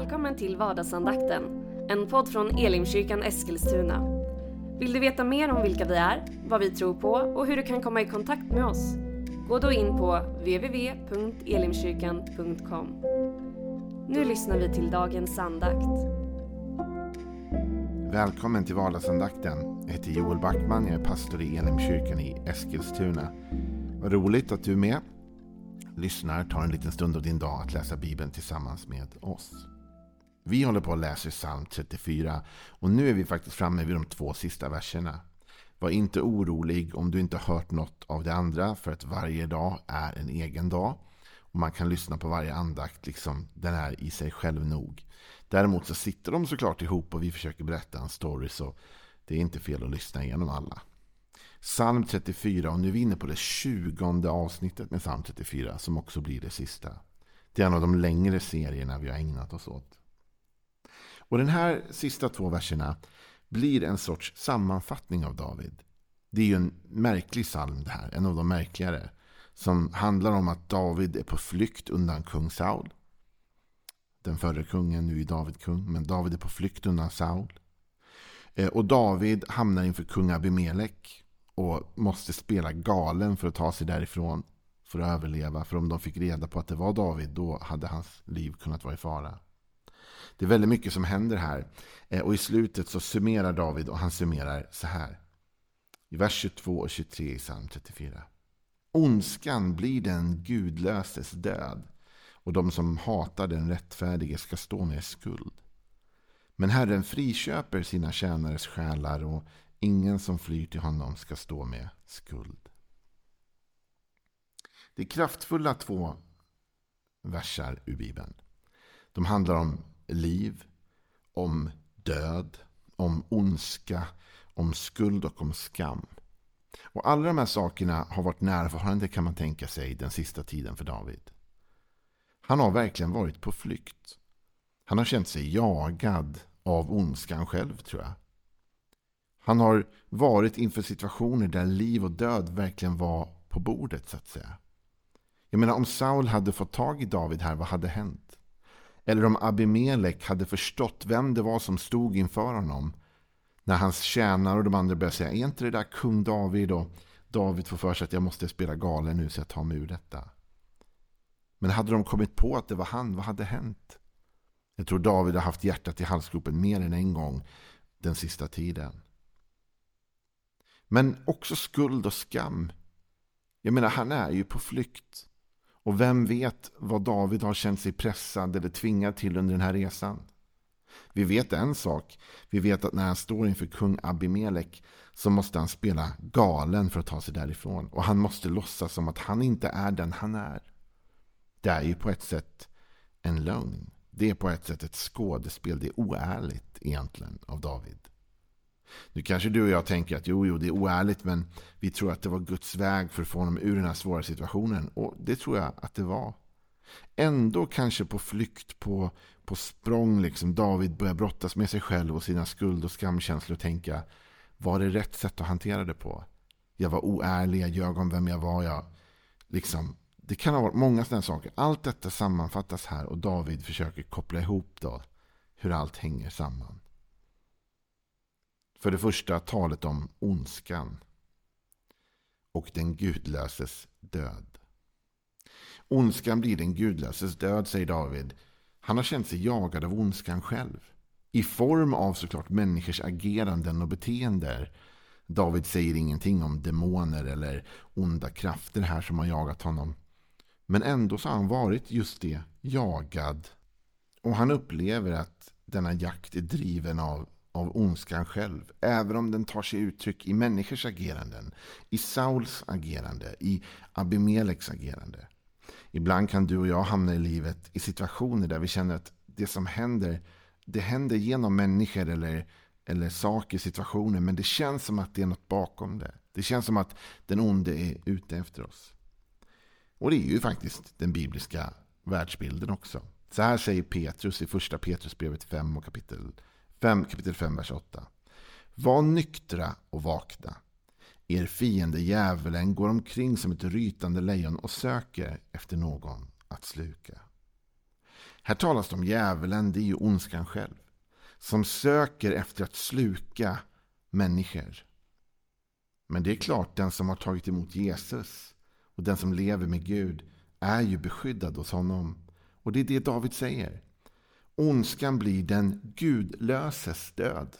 Välkommen till vardagsandakten, en podd från Elimkyrkan Eskilstuna. Vill du veta mer om vilka vi är, vad vi tror på och hur du kan komma i kontakt med oss? Gå då in på www.elimkyrkan.com. Nu lyssnar vi till dagens andakt. Välkommen till vardagsandakten. Jag heter Joel Backman, jag är pastor i Elimkyrkan i Eskilstuna. Vad roligt att du är med lyssnar tar en liten stund av din dag att läsa Bibeln tillsammans med oss. Vi håller på att läsa psalm 34 och nu är vi faktiskt framme vid de två sista verserna. Var inte orolig om du inte hört något av det andra för att varje dag är en egen dag. Och Man kan lyssna på varje andakt liksom den är i sig själv nog. Däremot så sitter de såklart ihop och vi försöker berätta en story så det är inte fel att lyssna igenom alla. Psalm 34 och nu är vi inne på det tjugonde avsnittet med psalm 34 som också blir det sista. Det är en av de längre serierna vi har ägnat oss åt. Och den här sista två verserna blir en sorts sammanfattning av David. Det är ju en märklig psalm det här, en av de märkligare. Som handlar om att David är på flykt undan kung Saul. Den förre kungen, nu är David kung, men David är på flykt undan Saul. Eh, och David hamnar inför kung Abimelek och måste spela galen för att ta sig därifrån. För att överleva. För om de fick reda på att det var David då hade hans liv kunnat vara i fara. Det är väldigt mycket som händer här. Eh, och i slutet så summerar David och han summerar så här. I vers 22 och 23 i psalm 34. Ondskan blir den gudlöses död och de som hatar den rättfärdige ska stå med skuld. Men Herren friköper sina tjänares själar och ingen som flyr till honom ska stå med skuld. Det är kraftfulla två versar ur Bibeln. De handlar om liv, om död, om ondska, om skuld och om skam. Och alla de här sakerna har varit närvarande kan man tänka sig den sista tiden för David. Han har verkligen varit på flykt. Han har känt sig jagad av ondskan själv tror jag. Han har varit inför situationer där liv och död verkligen var på bordet så att säga. Jag menar om Saul hade fått tag i David här, vad hade hänt? Eller om Abimelek hade förstått vem det var som stod inför honom. När hans tjänare och de andra började säga, är inte det där kung David? Och David får för sig att jag måste spela galen nu så jag tar mig ur detta. Men hade de kommit på att det var han, vad hade hänt? Jag tror David har haft hjärtat i halsgropen mer än en gång den sista tiden. Men också skuld och skam. Jag menar, han är ju på flykt. Och vem vet vad David har känt sig pressad eller tvingad till under den här resan. Vi vet en sak. Vi vet att när han står inför kung Abimelek så måste han spela galen för att ta sig därifrån. Och han måste låtsas som att han inte är den han är. Det är ju på ett sätt en lögn. Det är på ett sätt ett skådespel. Det är oärligt egentligen av David. Nu kanske du och jag tänker att jo, jo, det är oärligt men vi tror att det var Guds väg för att få honom ur den här svåra situationen. Och det tror jag att det var. Ändå kanske på flykt, på, på språng, liksom David börjar brottas med sig själv och sina skuld och skamkänslor och tänka var det rätt sätt att hantera det på? Jag var oärlig, jag ljög om vem jag var. Jag, liksom, det kan ha varit många sådana saker. Allt detta sammanfattas här och David försöker koppla ihop då hur allt hänger samman. För det första talet om ondskan och den gudlöses död. Ondskan blir den gudlöses död, säger David. Han har känt sig jagad av ondskan själv. I form av såklart människors ageranden och beteenden. David säger ingenting om demoner eller onda krafter här som har jagat honom. Men ändå så har han varit just det, jagad. Och han upplever att denna jakt är driven av av ondskan själv. Även om den tar sig uttryck i människors ageranden. I Sauls agerande. I Abimeleks agerande. Ibland kan du och jag hamna i livet i situationer där vi känner att det som händer, det händer genom människor eller, eller saker, situationer. Men det känns som att det är något bakom det. Det känns som att den onde är ute efter oss. Och det är ju faktiskt den bibliska världsbilden också. Så här säger Petrus i första Petrusbrevet 5 och kapitel 5, kapitel 5, vers 8. Var nyktra och vakna. Er fiende djävulen går omkring som ett rytande lejon och söker efter någon att sluka. Här talas det om djävulen, det är ju ondskan själv. Som söker efter att sluka människor. Men det är klart, den som har tagit emot Jesus och den som lever med Gud är ju beskyddad hos honom. Och det är det David säger. Ondskan blir den gudlöses död.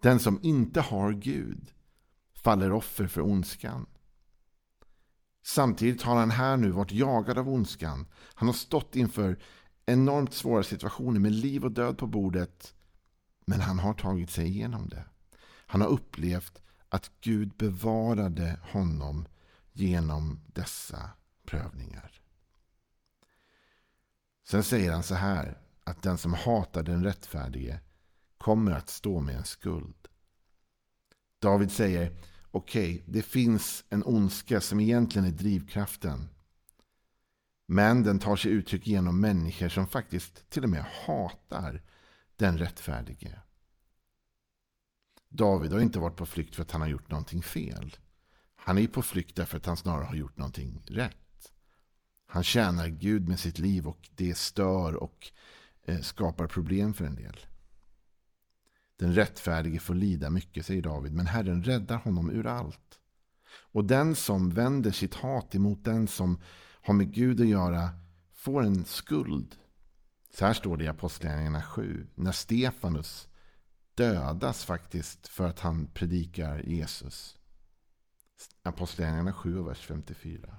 Den som inte har Gud faller offer för ondskan. Samtidigt har han här nu varit jagad av ondskan. Han har stått inför enormt svåra situationer med liv och död på bordet. Men han har tagit sig igenom det. Han har upplevt att Gud bevarade honom genom dessa prövningar. Sen säger han så här att den som hatar den rättfärdige kommer att stå med en skuld. David säger okej, okay, det finns en ondska som egentligen är drivkraften. Men den tar sig uttryck genom människor som faktiskt till och med hatar den rättfärdige. David har inte varit på flykt för att han har gjort någonting fel. Han är på flykt därför att han snarare har gjort någonting rätt. Han tjänar Gud med sitt liv och det stör och Eh, skapar problem för en del. Den rättfärdige får lida mycket, säger David, men Herren räddar honom ur allt. Och den som vänder sitt hat emot den som har med Gud att göra får en skuld. Så här står det i Apostlagärningarna 7. När Stefanus dödas faktiskt för att han predikar Jesus. Apostlagärningarna 7, vers 54.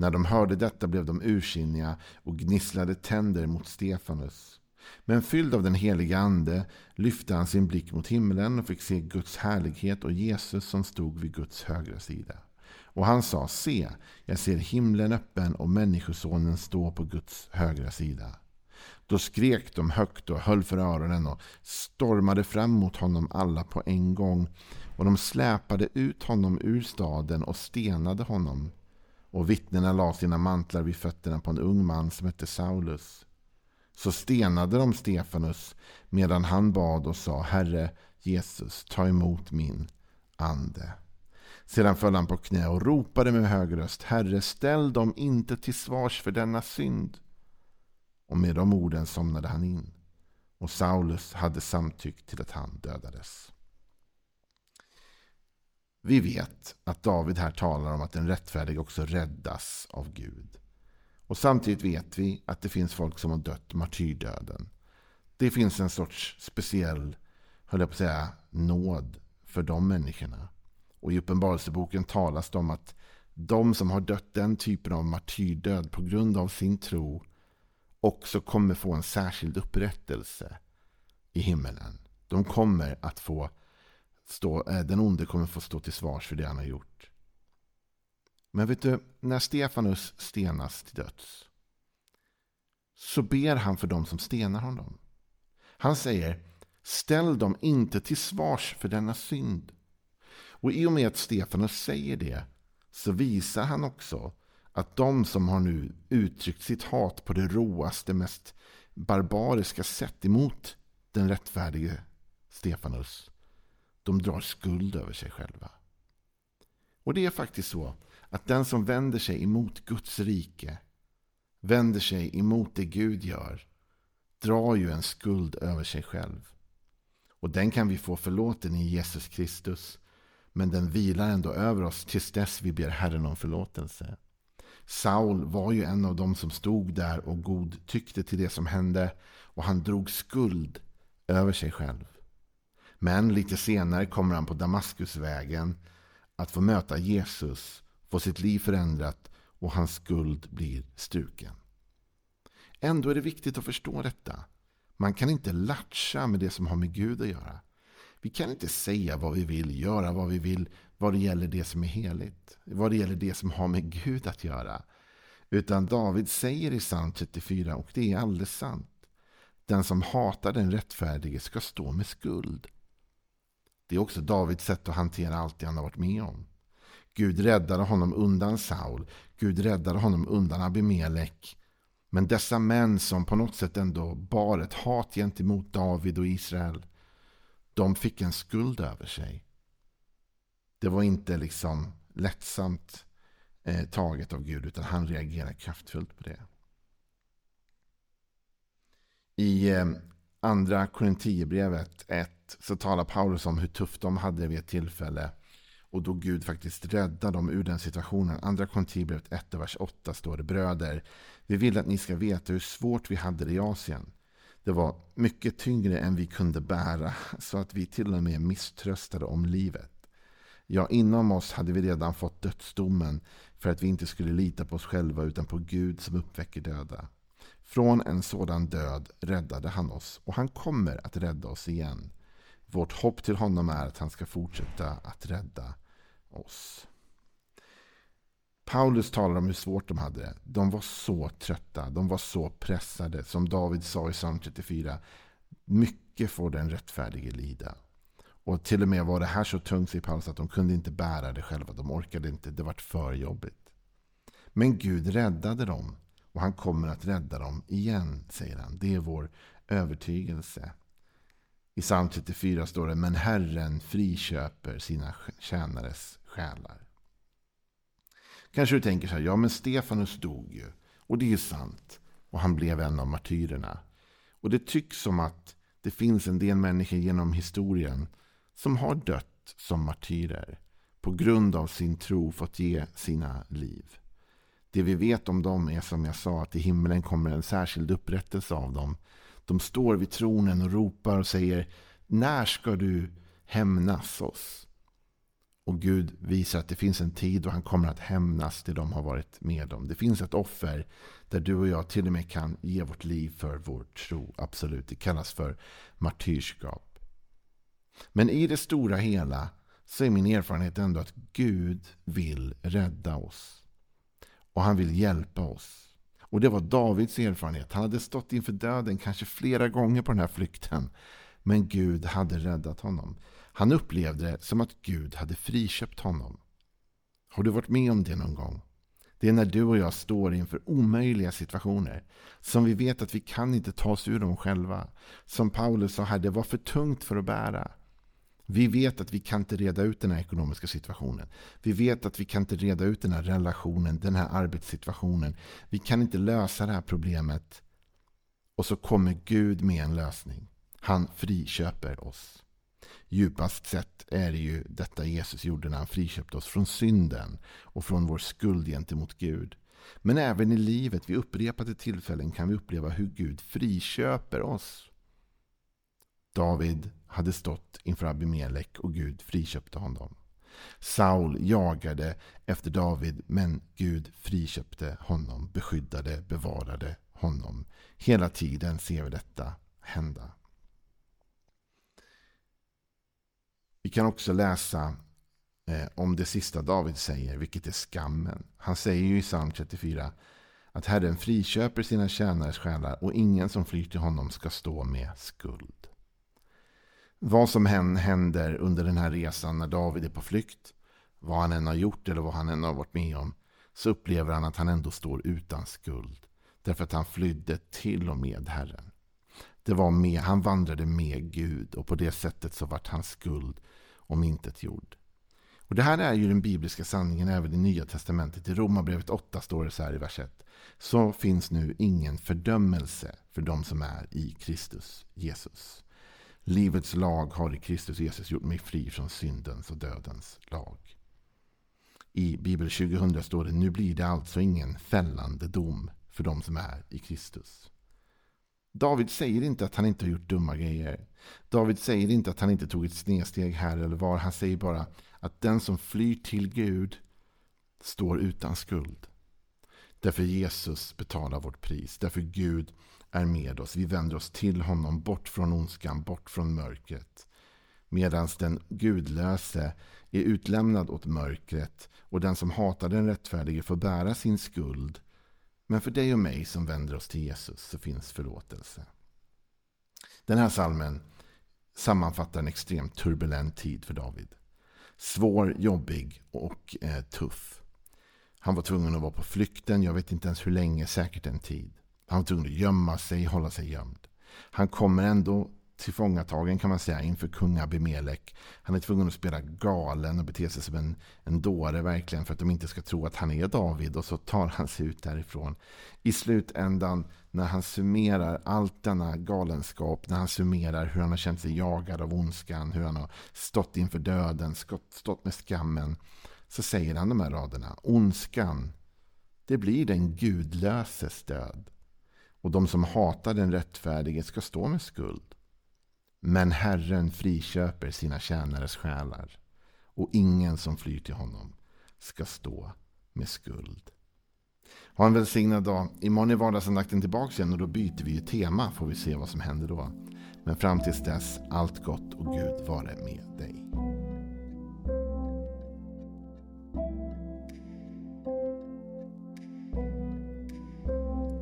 När de hörde detta blev de ursinniga och gnisslade tänder mot Stefanus. Men fylld av den heliga ande lyfte han sin blick mot himlen och fick se Guds härlighet och Jesus som stod vid Guds högra sida. Och han sa, se, jag ser himlen öppen och Människosonen stå på Guds högra sida. Då skrek de högt och höll för öronen och stormade fram mot honom alla på en gång. Och de släpade ut honom ur staden och stenade honom. Och vittnena la sina mantlar vid fötterna på en ung man som hette Saulus. Så stenade de Stefanus medan han bad och sa Herre Jesus, ta emot min ande. Sedan föll han på knä och ropade med hög röst Herre, ställ dem inte till svars för denna synd. Och med de orden somnade han in. Och Saulus hade samtyckt till att han dödades. Vi vet att David här talar om att den rättfärdige också räddas av Gud. Och samtidigt vet vi att det finns folk som har dött martyrdöden. Det finns en sorts speciell, höll jag på att säga, nåd för de människorna. Och i Uppenbarelseboken talas det om att de som har dött den typen av martyrdöd på grund av sin tro också kommer få en särskild upprättelse i himmelen. De kommer att få stå, eh, den onde kommer få stå till svars för det han har gjort. Men vet du, när Stefanus stenas till döds så ber han för dem som stenar honom. Han säger, ställ dem inte till svars för denna synd. Och i och med att Stefanus säger det så visar han också att de som har nu uttryckt sitt hat på det råaste, mest barbariska sätt emot den rättfärdige Stefanus, de drar skuld över sig själva. Och det är faktiskt så att den som vänder sig emot Guds rike, vänder sig emot det Gud gör, drar ju en skuld över sig själv. Och den kan vi få förlåten i Jesus Kristus. Men den vilar ändå över oss tills dess vi ber Herren om förlåtelse. Saul var ju en av dem som stod där och godtyckte till det som hände. Och han drog skuld över sig själv. Men lite senare kommer han på Damaskusvägen att få möta Jesus, få sitt liv förändrat och hans skuld blir struken. Ändå är det viktigt att förstå detta. Man kan inte latcha med det som har med Gud att göra. Vi kan inte säga vad vi vill, göra vad vi vill vad det gäller det som är heligt. Vad det gäller det som har med Gud att göra. Utan David säger i psalm 34, och det är alldeles sant. Den som hatar den rättfärdige ska stå med skuld. Det är också Davids sätt att hantera allt det han har varit med om. Gud räddade honom undan Saul. Gud räddade honom undan Abimelek. Men dessa män som på något sätt ändå bar ett hat gentemot David och Israel. De fick en skuld över sig. Det var inte liksom lättsamt eh, taget av Gud utan han reagerade kraftfullt på det. I eh, andra Korintierbrevet 1 så talar Paulus om hur tufft de hade vid ett tillfälle. Och då Gud faktiskt räddade dem ur den situationen. Andra Korintierbrevet 1, vers 8 står det. Bröder, vi vill att ni ska veta hur svårt vi hade det i Asien. Det var mycket tyngre än vi kunde bära. Så att vi till och med misströstade om livet. Ja, inom oss hade vi redan fått dödsdomen för att vi inte skulle lita på oss själva utan på Gud som uppväcker döda. Från en sådan död räddade han oss och han kommer att rädda oss igen. Vårt hopp till honom är att han ska fortsätta att rädda oss. Paulus talar om hur svårt de hade det. De var så trötta, de var så pressade. Som David sa i psalm 34. Mycket får den rättfärdige lida. Och till och med var det här så tungt, säger Paulus, att de kunde inte bära det själva. De orkade inte, det var för jobbigt. Men Gud räddade dem. Och han kommer att rädda dem igen, säger han. Det är vår övertygelse. I psalm 34 står det, men Herren friköper sina tjänares själar. Kanske du tänker så här, ja men Stefanus dog ju. Och det är sant. Och han blev en av martyrerna. Och det tycks som att det finns en del människor genom historien som har dött som martyrer. På grund av sin tro fått ge sina liv. Det vi vet om dem är som jag sa att i himlen kommer en särskild upprättelse av dem. De står vid tronen och ropar och säger När ska du hämnas oss? Och Gud visar att det finns en tid då han kommer att hämnas det de har varit med om. Det finns ett offer där du och jag till och med kan ge vårt liv för vår tro. Absolut, det kallas för martyrskap. Men i det stora hela så är min erfarenhet ändå att Gud vill rädda oss. Och han vill hjälpa oss. Och det var Davids erfarenhet. Han hade stått inför döden kanske flera gånger på den här flykten. Men Gud hade räddat honom. Han upplevde det som att Gud hade friköpt honom. Har du varit med om det någon gång? Det är när du och jag står inför omöjliga situationer. Som vi vet att vi kan inte ta oss ur dem själva. Som Paulus sa här, det var för tungt för att bära. Vi vet att vi kan inte reda ut den här ekonomiska situationen. Vi vet att vi kan inte reda ut den här relationen, den här arbetssituationen. Vi kan inte lösa det här problemet. Och så kommer Gud med en lösning. Han friköper oss. Djupast sett är det ju detta Jesus gjorde när han friköpte oss från synden och från vår skuld gentemot Gud. Men även i livet vid upprepade tillfällen kan vi uppleva hur Gud friköper oss. David hade stått inför Abimelek och Gud friköpte honom. Saul jagade efter David men Gud friköpte honom, beskyddade, bevarade honom. Hela tiden ser vi detta hända. Vi kan också läsa eh, om det sista David säger, vilket är skammen. Han säger ju i psalm 34 att Herren friköper sina tjänares själar och ingen som flyr till honom ska stå med skuld. Vad som än händer under den här resan när David är på flykt, vad han än har gjort eller vad han än har varit med om, så upplever han att han ändå står utan skuld. Därför att han flydde till och med Herren. Det var med, han vandrade med Gud och på det sättet så vart hans skuld om intet gjord. Och det här är ju den bibliska sanningen även i Nya Testamentet. I Romarbrevet 8 står det så här i vers 1. Så finns nu ingen fördömelse för de som är i Kristus Jesus. Livets lag har i Kristus Jesus gjort mig fri från syndens och dödens lag. I Bibel 2000 står det nu blir det alltså ingen fällande dom för de som är i Kristus. David säger inte att han inte har gjort dumma grejer. David säger inte att han inte tog ett snedsteg här eller var. Han säger bara att den som flyr till Gud står utan skuld. Därför Jesus betalar vårt pris. Därför Gud är med oss. Vi vänder oss till honom, bort från ondskan, bort från mörkret. Medan den gudlöse är utlämnad åt mörkret och den som hatar den rättfärdige får bära sin skuld. Men för dig och mig som vänder oss till Jesus så finns förlåtelse. Den här salmen sammanfattar en extremt turbulent tid för David. Svår, jobbig och eh, tuff. Han var tvungen att vara på flykten, jag vet inte ens hur länge, säkert en tid. Han var tvungen att gömma sig, hålla sig gömd. Han kommer ändå tillfångatagen kan man säga inför kung Abimelek. Han är tvungen att spela galen och bete sig som en, en dåre verkligen för att de inte ska tro att han är David. Och så tar han sig ut därifrån. I slutändan när han summerar allt denna galenskap, när han summerar hur han har känt sig jagad av ondskan, hur han har stått inför döden, stått med skammen. Så säger han de här raderna. Ondskan, det blir den gudlöses död. Och de som hatar den rättfärdige ska stå med skuld. Men Herren friköper sina tjänares själar och ingen som flyr till honom ska stå med skuld. Ha en välsignad dag. Imorgon är vardagsandakten tillbaka igen och då byter vi ju tema. Får vi se vad som händer då. Men fram tills dess, allt gott och Gud vare med dig.